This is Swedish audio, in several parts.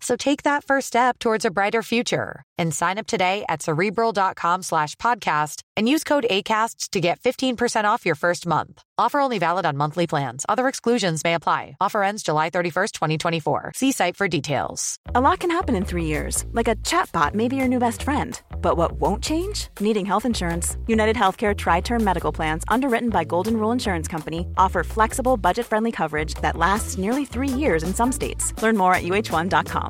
So take that first step towards a brighter future and sign up today at cerebral.com slash podcast and use code ACasts to get 15% off your first month. Offer only valid on monthly plans. Other exclusions may apply. Offer ends July 31st, 2024. See site for details. A lot can happen in three years, like a chatbot may be your new best friend. But what won't change? Needing health insurance. United Healthcare Tri Term Medical Plans, underwritten by Golden Rule Insurance Company, offer flexible, budget friendly coverage that lasts nearly three years in some states. Learn more at uh1.com.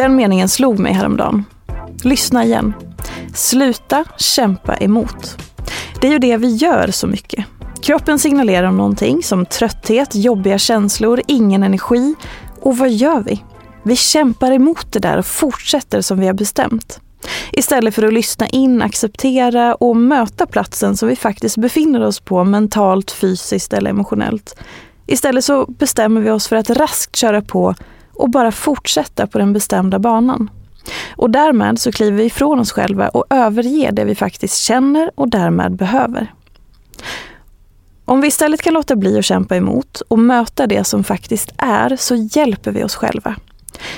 Den meningen slog mig häromdagen. Lyssna igen. Sluta kämpa emot. Det är ju det vi gör så mycket. Kroppen signalerar om någonting som trötthet, jobbiga känslor, ingen energi. Och vad gör vi? Vi kämpar emot det där och fortsätter som vi har bestämt. Istället för att lyssna in, acceptera och möta platsen som vi faktiskt befinner oss på mentalt, fysiskt eller emotionellt. Istället så bestämmer vi oss för att raskt köra på och bara fortsätta på den bestämda banan. Och därmed så kliver vi ifrån oss själva och överger det vi faktiskt känner och därmed behöver. Om vi istället kan låta bli att kämpa emot och möta det som faktiskt är så hjälper vi oss själva.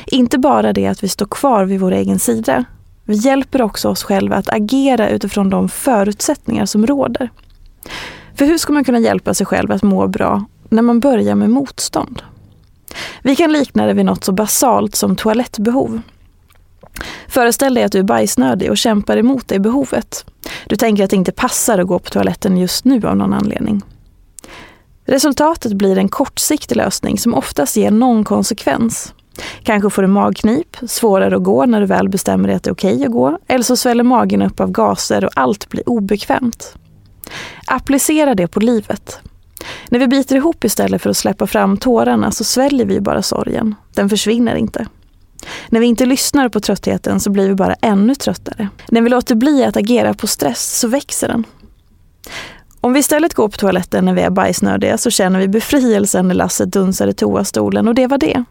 Inte bara det att vi står kvar vid vår egen sida. Vi hjälper också oss själva att agera utifrån de förutsättningar som råder. För hur ska man kunna hjälpa sig själv att må bra när man börjar med motstånd? Vi kan likna det vid något så basalt som toalettbehov. Föreställ dig att du är bajsnödig och kämpar emot det behovet. Du tänker att det inte passar att gå på toaletten just nu av någon anledning. Resultatet blir en kortsiktig lösning som oftast ger någon konsekvens. Kanske får du magknip, svårare att gå när du väl bestämmer dig att det är okej att gå, eller så sväller magen upp av gaser och allt blir obekvämt. Applicera det på livet. När vi biter ihop istället för att släppa fram tårarna så sväljer vi bara sorgen. Den försvinner inte. När vi inte lyssnar på tröttheten så blir vi bara ännu tröttare. När vi låter bli att agera på stress så växer den. Om vi istället går på toaletten när vi är bajsnödiga så känner vi befrielsen när Lasse dunsar i toastolen och det var det.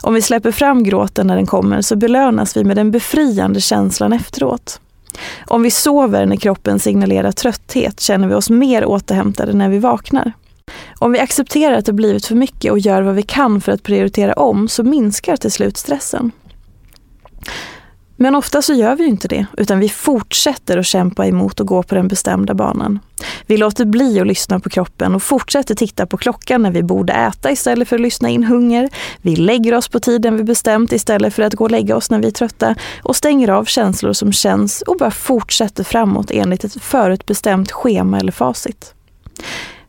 Om vi släpper fram gråten när den kommer så belönas vi med den befriande känslan efteråt. Om vi sover när kroppen signalerar trötthet känner vi oss mer återhämtade när vi vaknar. Om vi accepterar att det blivit för mycket och gör vad vi kan för att prioritera om så minskar till slut stressen. Men ofta så gör vi inte det, utan vi fortsätter att kämpa emot och gå på den bestämda banan. Vi låter bli att lyssna på kroppen och fortsätter titta på klockan när vi borde äta istället för att lyssna in hunger. Vi lägger oss på tiden vi bestämt istället för att gå och lägga oss när vi är trötta och stänger av känslor som känns och bara fortsätter framåt enligt ett förutbestämt schema eller facit.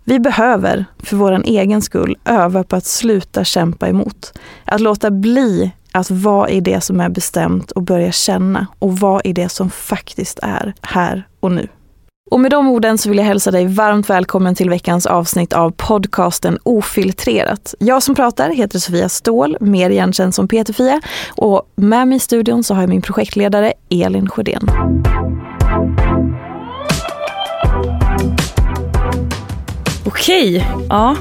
Vi behöver, för vår egen skull, öva på att sluta kämpa emot. Att låta bli att vara i det som är bestämt och börja känna och vara i det som faktiskt är här och nu. Och med de orden så vill jag hälsa dig varmt välkommen till veckans avsnitt av podcasten Ofiltrerat. Jag som pratar heter Sofia Ståhl, mer igenkänd som Peter-Fia. Och med mig i studion så har jag min projektledare Elin Sjödén. Okej, ja.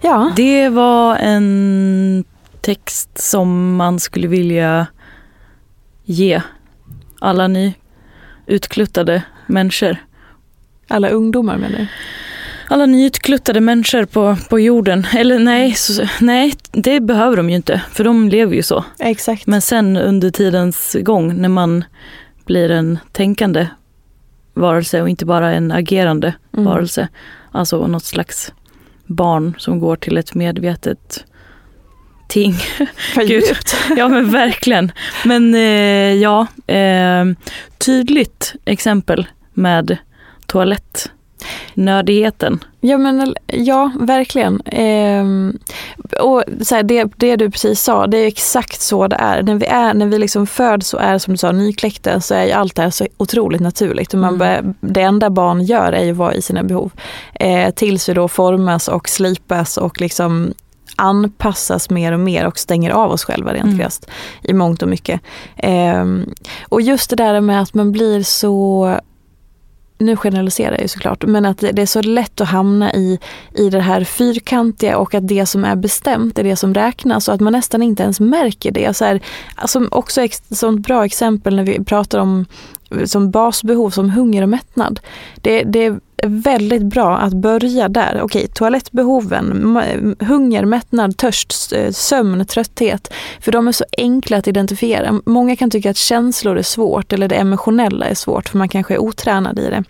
Ja. Det var en text som man skulle vilja ge alla ni utkluttade människor. Alla ungdomar menar du? Alla nyutkluttade människor på, på jorden. Eller nej, så, nej, det behöver de ju inte. För de lever ju så. Exakt. Men sen under tidens gång när man blir en tänkande varelse och inte bara en agerande Mm. varelse. Alltså något slags barn som går till ett medvetet ting. Gud. Ja men verkligen. Men eh, ja, eh, tydligt exempel med toalettnördigheten. Ja, men, ja verkligen. Ehm, och så här, det, det du precis sa, det är exakt så det är. När vi, är, när vi liksom föds och är som du sa nykläckta så är ju allt det här så otroligt naturligt. Och man Mm. börjar, det enda barn gör är ju att vara i sina behov. Eh, tills vi då formas och slipas och liksom anpassas mer och mer och stänger av oss själva rent Mm. krasst i mångt och mycket. Ehm, och just det där med att man blir så nu generaliserar jag ju såklart, men att det är så lätt att hamna i, i det här fyrkantiga och att det som är bestämt är det som räknas och att man nästan inte ens märker det. Så här, alltså också ett sånt bra exempel när vi pratar om som basbehov som hunger och mättnad. Det, det är väldigt bra att börja där. Okej, toalettbehoven, hunger, mättnad, törst, eh, sömn, trötthet. För de är så enkla att identifiera. Många kan tycka att känslor är svårt eller det emotionella är svårt för man kanske är otränad i det.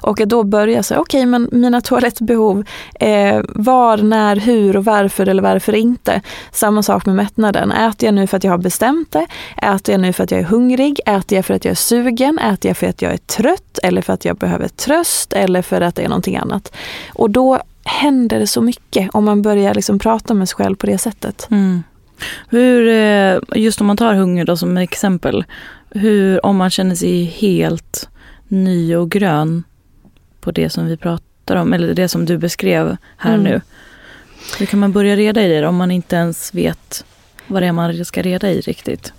Och att då börja säga, okej men mina toalettbehov, eh, var, när, hur och varför eller varför inte. Samma sak med mättnaden. Äter jag nu för att jag har bestämt det? Äter jag nu för att jag är hungrig? Äter jag för att jag är sugen? Äter jag för att jag är trött? Eller för att jag behöver tröst? Eller för att det är någonting annat? Och då händer det så mycket om man börjar liksom prata med sig själv på det sättet. Mm. Hur, eh, just om man tar hunger då som exempel, hur, om man känner sig helt ny och grön på det som vi pratar om, eller det som du beskrev här Mm. nu. Hur kan man börja reda i det om man inte ens vet vad det är man ska reda i riktigt?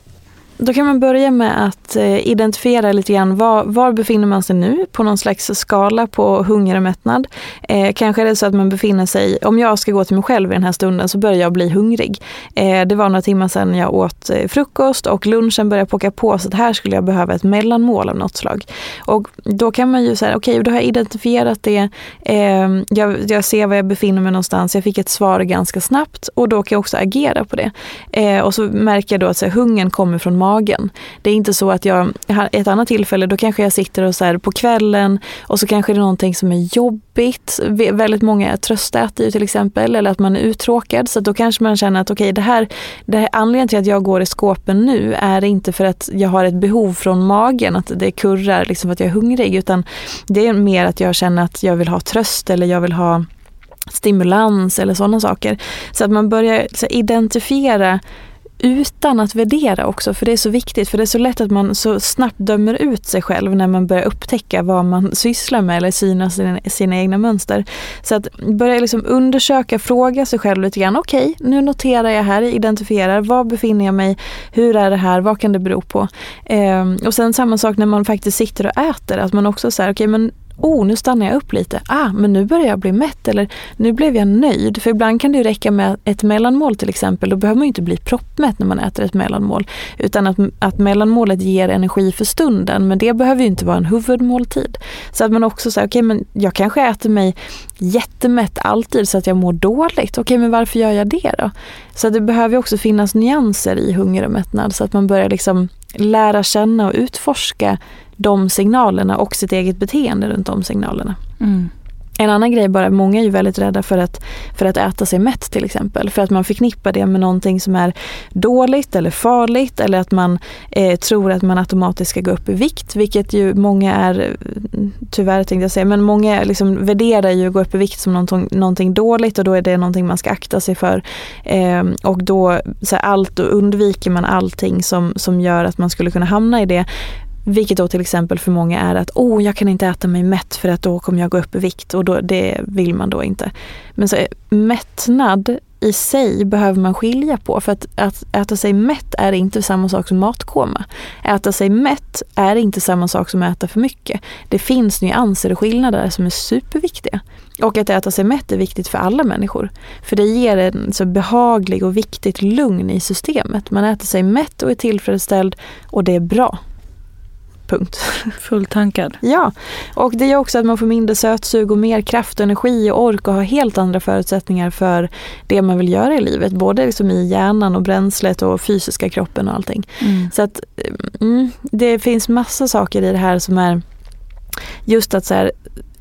Då kan man börja med att eh, identifiera lite grann var, var befinner man sig nu på någon slags skala på hunger och mättnad. Eh, kanske är det så att man befinner sig, om jag ska gå till mig själv i den här stunden så börjar jag bli hungrig. Eh, det var några timmar sedan jag åt eh, frukost och lunchen började pocka på så här skulle jag behöva ett mellanmål av något slag. Och då kan man ju säga, okej då har jag identifierat det, eh, jag, jag ser var jag befinner mig någonstans, jag fick ett svar ganska snabbt och då kan jag också agera på det. Eh, och så märker jag då att så här, hungern kommer från magen. Det är inte så att jag, ett annat tillfälle, då kanske jag sitter och så här på kvällen och så kanske det är någonting som är jobbigt. Väldigt många tröstäter ju till exempel, eller att man är uttråkad. Så att då kanske man känner att okej, det här, det här, anledningen till att jag går i skåpen nu är inte för att jag har ett behov från magen, att det kurrar liksom för att jag är hungrig, utan det är mer att jag känner att jag vill ha tröst eller jag vill ha stimulans eller sådana saker. Så att man börjar så här, identifiera utan att värdera också, för det är så viktigt. För det är så lätt att man så snabbt dömer ut sig själv när man börjar upptäcka vad man sysslar med eller syna sina, sina egna mönster. Så att börja liksom undersöka, fråga sig själv lite grann. Okej, nu noterar jag här, identifierar, var befinner jag mig, hur är det här, vad kan det bero på? Ehm, och sen samma sak när man faktiskt sitter och äter, att man också säger, okej men oh, nu stannar jag upp lite. Ah, men nu börjar jag bli mätt eller nu blev jag nöjd. För ibland kan det ju räcka med ett mellanmål till exempel. Då behöver man ju inte bli proppmätt när man äter ett mellanmål. Utan att, att mellanmålet ger energi för stunden. Men det behöver ju inte vara en huvudmåltid. Så att man också säger, okej men jag kanske äter mig jättemätt alltid så att jag mår dåligt. Okej men varför gör jag det då? Så att det behöver ju också finnas nyanser i hunger och mättnad. Så att man börjar liksom lära känna och utforska de signalerna och sitt eget beteende runt de signalerna. Mm. En annan grej bara, många är ju väldigt rädda för att, för att äta sig mätt till exempel. För att man förknippar det med någonting som är dåligt eller farligt eller att man eh, tror att man automatiskt ska gå upp i vikt. Vilket ju många är, tyvärr tänkte jag säga, men många liksom värderar ju att gå upp i vikt som någonting, någonting dåligt och då är det någonting man ska akta sig för. Eh, och då, så här, allt, då undviker man allting som, som gör att man skulle kunna hamna i det. Vilket då till exempel för många är att oh, jag kan inte äta mig mätt för att då kommer jag gå upp i vikt och då, det vill man då inte. Men så, eh, mättnad i sig behöver man skilja på för att, att äta sig mätt är inte samma sak som matkoma. Äta sig mätt är inte samma sak som att äta för mycket. Det finns nyanser och skillnader som är superviktiga. Och att äta sig mätt är viktigt för alla människor. För det ger en så behaglig och viktigt lugn i systemet. Man äter sig mätt och är tillfredsställd och det är bra. Punkt. Fulltankad. Ja, och det gör också att man får mindre sötsug och mer kraft, energi och ork och har helt andra förutsättningar för det man vill göra i livet. Både liksom i hjärnan och bränslet och fysiska kroppen och allting. Mm. Så att mm, det finns massa saker i det här som är just att så här,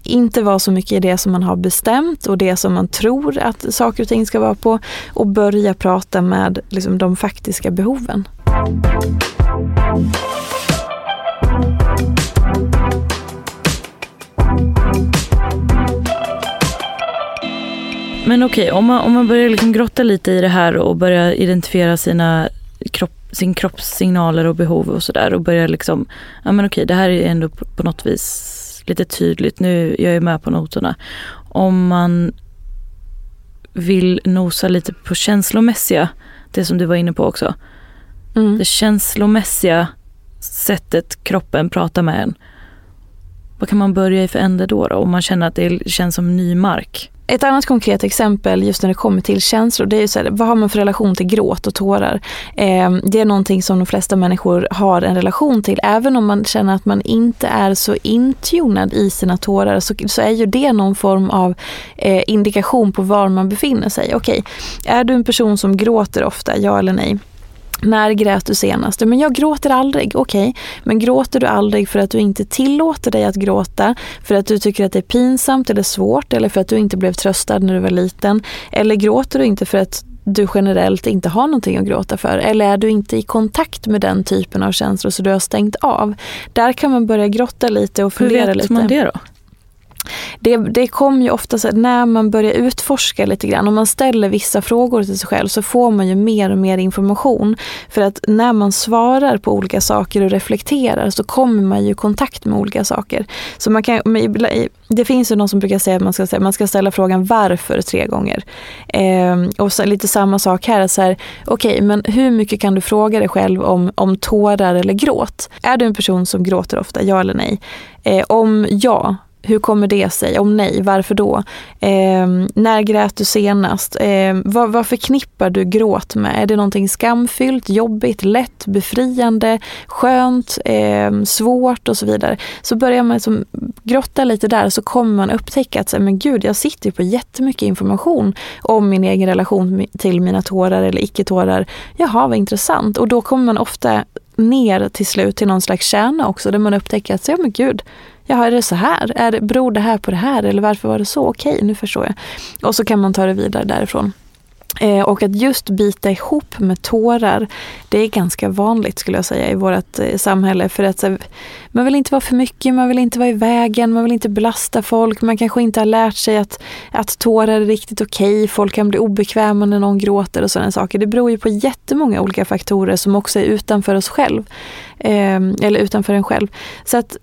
inte vara så mycket i det som man har bestämt och det som man tror att saker och ting ska vara på och börja prata med liksom, de faktiska behoven. Men okej, om, man, om man börjar liksom grotta lite i det här och börjar identifiera sina kropp, sin kroppssignaler och behov och sådär och börjar liksom, ja men okej det här är ändå på, på något vis lite tydligt, nu jag är med på noterna. Om man vill nosa lite på känslomässiga, det som du var inne på också. Mm. Det känslomässiga sättet kroppen pratar med en. Vad kan man börja i för ände då, då om man känner att det känns som ny mark? Ett annat konkret exempel just när det kommer till känslor, det är ju så här, vad har man för relation till gråt och tårar? Eh, det är någonting som de flesta människor har en relation till. Även om man känner att man inte är så intunad i sina tårar så, så är ju det någon form av eh, indikation på var man befinner sig. Okej, är du en person som gråter ofta, ja eller nej? När grät du senast? Men jag gråter aldrig. Okej, okay. men gråter du aldrig för att du inte tillåter dig att gråta? För att du tycker att det är pinsamt eller svårt eller för att du inte blev tröstad när du var liten? Eller gråter du inte för att du generellt inte har någonting att gråta för? Eller är du inte i kontakt med den typen av känslor så du har stängt av? Där kan man börja grotta lite och fundera lite. Hur vet man det då? Det, det kommer ju ofta så när man börjar utforska lite grann, om man ställer vissa frågor till sig själv så får man ju mer och mer information. För att när man svarar på olika saker och reflekterar så kommer man ju i kontakt med olika saker. Så man kan, det finns ju någon som brukar säga att man ska, man ska ställa frågan varför tre gånger. Eh, och så, lite samma sak här, så här okej okay, men hur mycket kan du fråga dig själv om, om tårar eller gråt? Är du en person som gråter ofta, ja eller nej? Eh, om ja, hur kommer det sig? Om nej, varför då? Eh, när grät du senast? Eh, vad, vad förknippar du gråt med? Är det någonting skamfyllt, jobbigt, lätt, befriande, skönt, eh, svårt och så vidare? Så börjar man liksom grotta lite där så kommer man upptäcka att men gud, jag sitter på jättemycket information om min egen relation till mina tårar eller icke-tårar. Jaha, vad intressant. Och då kommer man ofta ner till slut till någon slags kärna också där man upptäcker att ja men gud, Jaha, är det så här? Är det, beror det här på det här? Eller varför var det så? Okej, nu förstår jag. Och så kan man ta det vidare därifrån. Eh, och att just bita ihop med tårar, det är ganska vanligt skulle jag säga i vårt eh, samhälle. För att man vill inte vara för mycket, man vill inte vara i vägen, man vill inte belasta folk. Man kanske inte har lärt sig att, att tårar är riktigt okej. Okay. Folk kan bli obekväma när någon gråter och sådana saker. Det beror ju på jättemånga olika faktorer som också är utanför oss själv. Eh, eller utanför en själv. Så att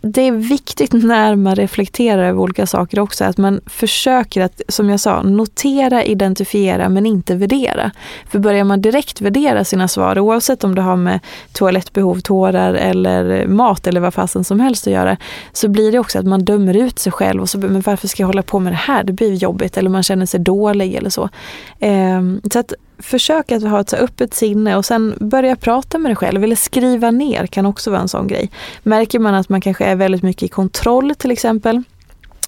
det är viktigt när man reflekterar över olika saker också att man försöker att, som jag sa, notera, identifiera men inte värdera. För börjar man direkt värdera sina svar, oavsett om det har med toalettbehov, tårar eller mat eller vad fasen som helst att göra, så blir det också att man dömer ut sig själv och så, men varför ska jag hålla på med det här? Det blir jobbigt eller man känner sig dålig eller så. Eh, så att försök att ha ett så öppet sinne och sen börja prata med dig själv eller skriva ner kan också vara en sån grej. Märker man att man kanske är väldigt mycket i kontroll till exempel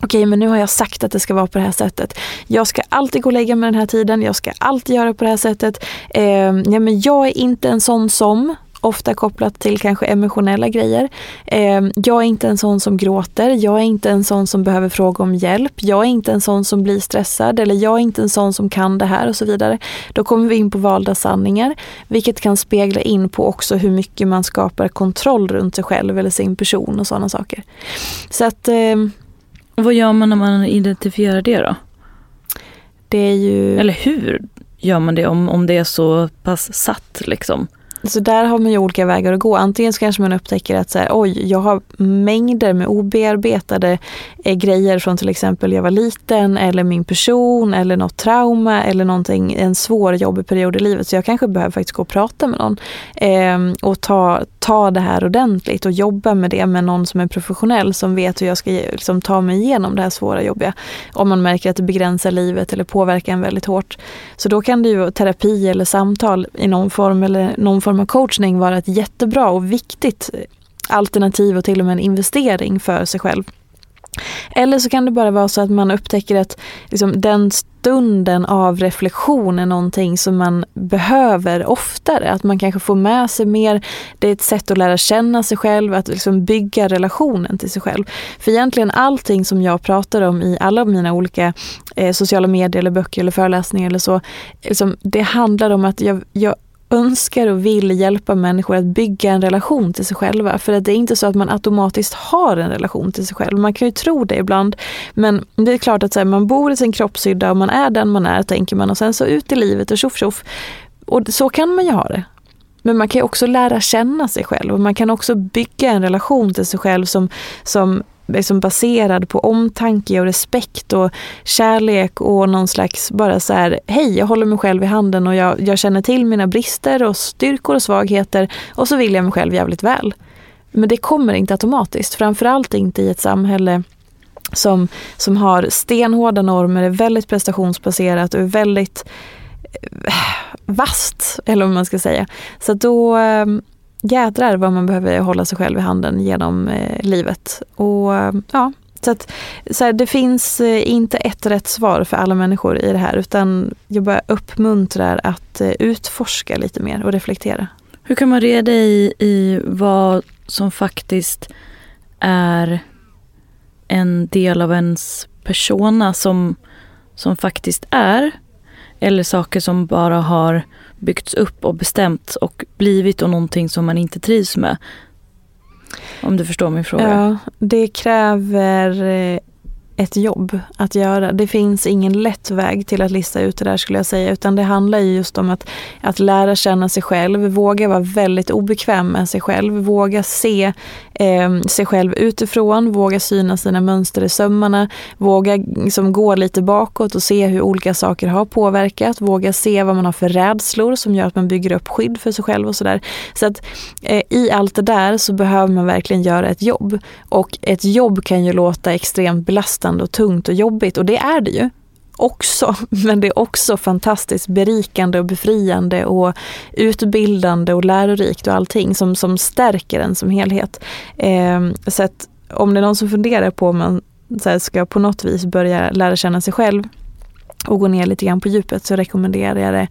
Okej, men nu har jag sagt att det ska vara på det här sättet. Jag ska alltid gå och lägga mig den här tiden. Jag ska alltid göra på det här sättet. Eh, ja, men jag är inte en sån som ofta kopplat till kanske emotionella grejer. Eh, jag är inte en sån som gråter, jag är inte en sån som behöver fråga om hjälp, jag är inte en sån som blir stressad eller jag är inte en sån som kan det här och så vidare. Då kommer vi in på valda sanningar, vilket kan spegla in på också hur mycket man skapar kontroll runt sig själv eller sin person och sådana saker. Så att... Eh, vad gör man när man identifierar det då? Det är ju... Eller hur gör man det om, om det är så pass satt liksom? Så där har man ju olika vägar att gå. Antingen så kanske man upptäcker att så här, oj, jag har mängder med obearbetade eh, grejer från till exempel jag var liten eller min person eller något trauma eller någonting, en svår jobbig period i livet. Så jag kanske behöver faktiskt gå och prata med någon eh, och ta, ta det här ordentligt och jobba med det med någon som är professionell som vet hur jag ska liksom, ta mig igenom det här svåra jobbiga. Om man märker att det begränsar livet eller påverkar en väldigt hårt. Så då kan det ju terapi eller samtal i någon form eller någon form av coachning vara ett jättebra och viktigt alternativ och till och med en investering för sig själv. Eller så kan det bara vara så att man upptäcker att liksom, den stunden av reflektion är någonting som man behöver oftare. Att man kanske får med sig mer. Det är ett sätt att lära känna sig själv, att liksom bygga relationen till sig själv. För egentligen allting som jag pratar om i alla mina olika eh, sociala medier eller böcker eller föreläsningar eller så. Liksom, det handlar om att jag, jag önskar och vill hjälpa människor att bygga en relation till sig själva. För att det är inte så att man automatiskt har en relation till sig själv. Man kan ju tro det ibland. Men det är klart att här, man bor i sin kroppshydda och man är den man är, tänker man. Och sen så ut i livet och tjoff tjoff. Och så kan man ju ha det. Men man kan också lära känna sig själv och man kan också bygga en relation till sig själv som, som liksom baserad på omtanke och respekt och kärlek och någon slags bara så här, hej jag håller mig själv i handen och jag, jag känner till mina brister och styrkor och svagheter och så vill jag mig själv jävligt väl. Men det kommer inte automatiskt, framförallt inte i ett samhälle som, som har stenhårda normer, är väldigt prestationsbaserat och är väldigt Eh, vast, eller vad man ska säga. Så då, eh, jädrar vad man behöver hålla sig själv i handen genom eh, livet. Och ja, så att så här, det finns inte ett rätt svar för alla människor i det här utan jag bara uppmuntrar att utforska lite mer och reflektera. Hur kan man reda i, i vad som faktiskt är en del av ens persona som, som faktiskt är eller saker som bara har byggts upp och bestämts och blivit och någonting som man inte trivs med. Om du förstår min fråga. Ja, det kräver eh, ett jobb att göra. Det finns ingen lätt väg till att lista ut det där skulle jag säga, utan det handlar just om att, att lära känna sig själv, våga vara väldigt obekväm med sig själv, våga se eh, sig själv utifrån, våga syna sina mönster i sömmarna, våga liksom, gå lite bakåt och se hur olika saker har påverkat, våga se vad man har för rädslor som gör att man bygger upp skydd för sig själv och sådär. Så att eh, i allt det där så behöver man verkligen göra ett jobb. Och ett jobb kan ju låta extremt belastande och tungt och jobbigt och det är det ju också, men det är också fantastiskt berikande och befriande och utbildande och lärorikt och allting som, som stärker en som helhet. Eh, så att om det är någon som funderar på om man här, ska på något vis börja lära känna sig själv och gå ner lite grann på djupet så rekommenderar jag det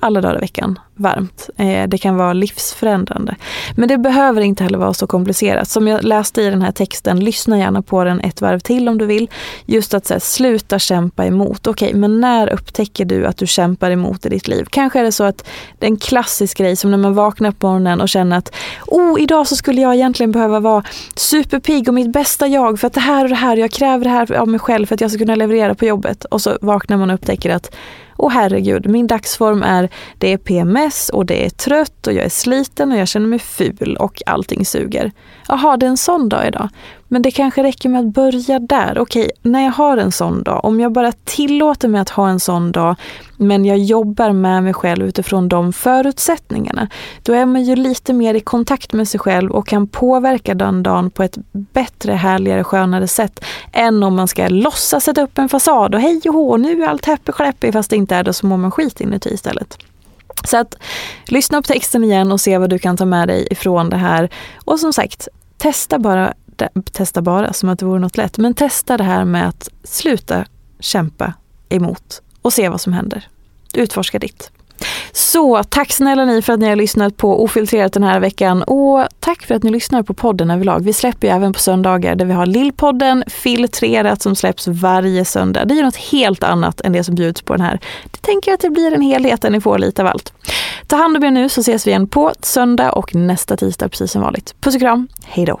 alla dagar i veckan varmt. Eh, det kan vara livsförändrande. Men det behöver inte heller vara så komplicerat. Som jag läste i den här texten, lyssna gärna på den ett varv till om du vill. Just att här, sluta kämpa emot. Okej, okay, men när upptäcker du att du kämpar emot i ditt liv? Kanske är det så att det är en klassisk grej som när man vaknar på morgonen och känner att oh, idag så skulle jag egentligen behöva vara superpigg och mitt bästa jag för att det här och det här, jag kräver det här av mig själv för att jag ska kunna leverera på jobbet. Och så vaknar man och upptäcker att och herregud, min dagsform är det är PMS och det är trött och jag är sliten och jag känner mig ful och allting suger. Jaha, det är en sån dag idag. Men det kanske räcker med att börja där. Okej, när jag har en sån dag, om jag bara tillåter mig att ha en sån dag, men jag jobbar med mig själv utifrån de förutsättningarna, då är man ju lite mer i kontakt med sig själv och kan påverka den dagen på ett bättre, härligare, skönare sätt än om man ska låtsas sätta upp en fasad och hej och hå, nu är allt happy fast det inte är det så mår man skit inuti istället. Så att lyssna på texten igen och se vad du kan ta med dig ifrån det här. Och som sagt, testa bara, testa bara som att det vore något lätt, men testa det här med att sluta kämpa emot och se vad som händer. Utforska ditt. Så tack snälla ni för att ni har lyssnat på Ofiltrerat den här veckan och tack för att ni lyssnar på podden överlag. Vi släpper ju även på söndagar där vi har Lillpodden Filtrerat som släpps varje söndag. Det är ju något helt annat än det som bjuds på den här. Det tänker att det blir en helhet där ni får lite av allt. Ta hand om er nu så ses vi igen på söndag och nästa tisdag precis som vanligt. Puss och kram, hej då!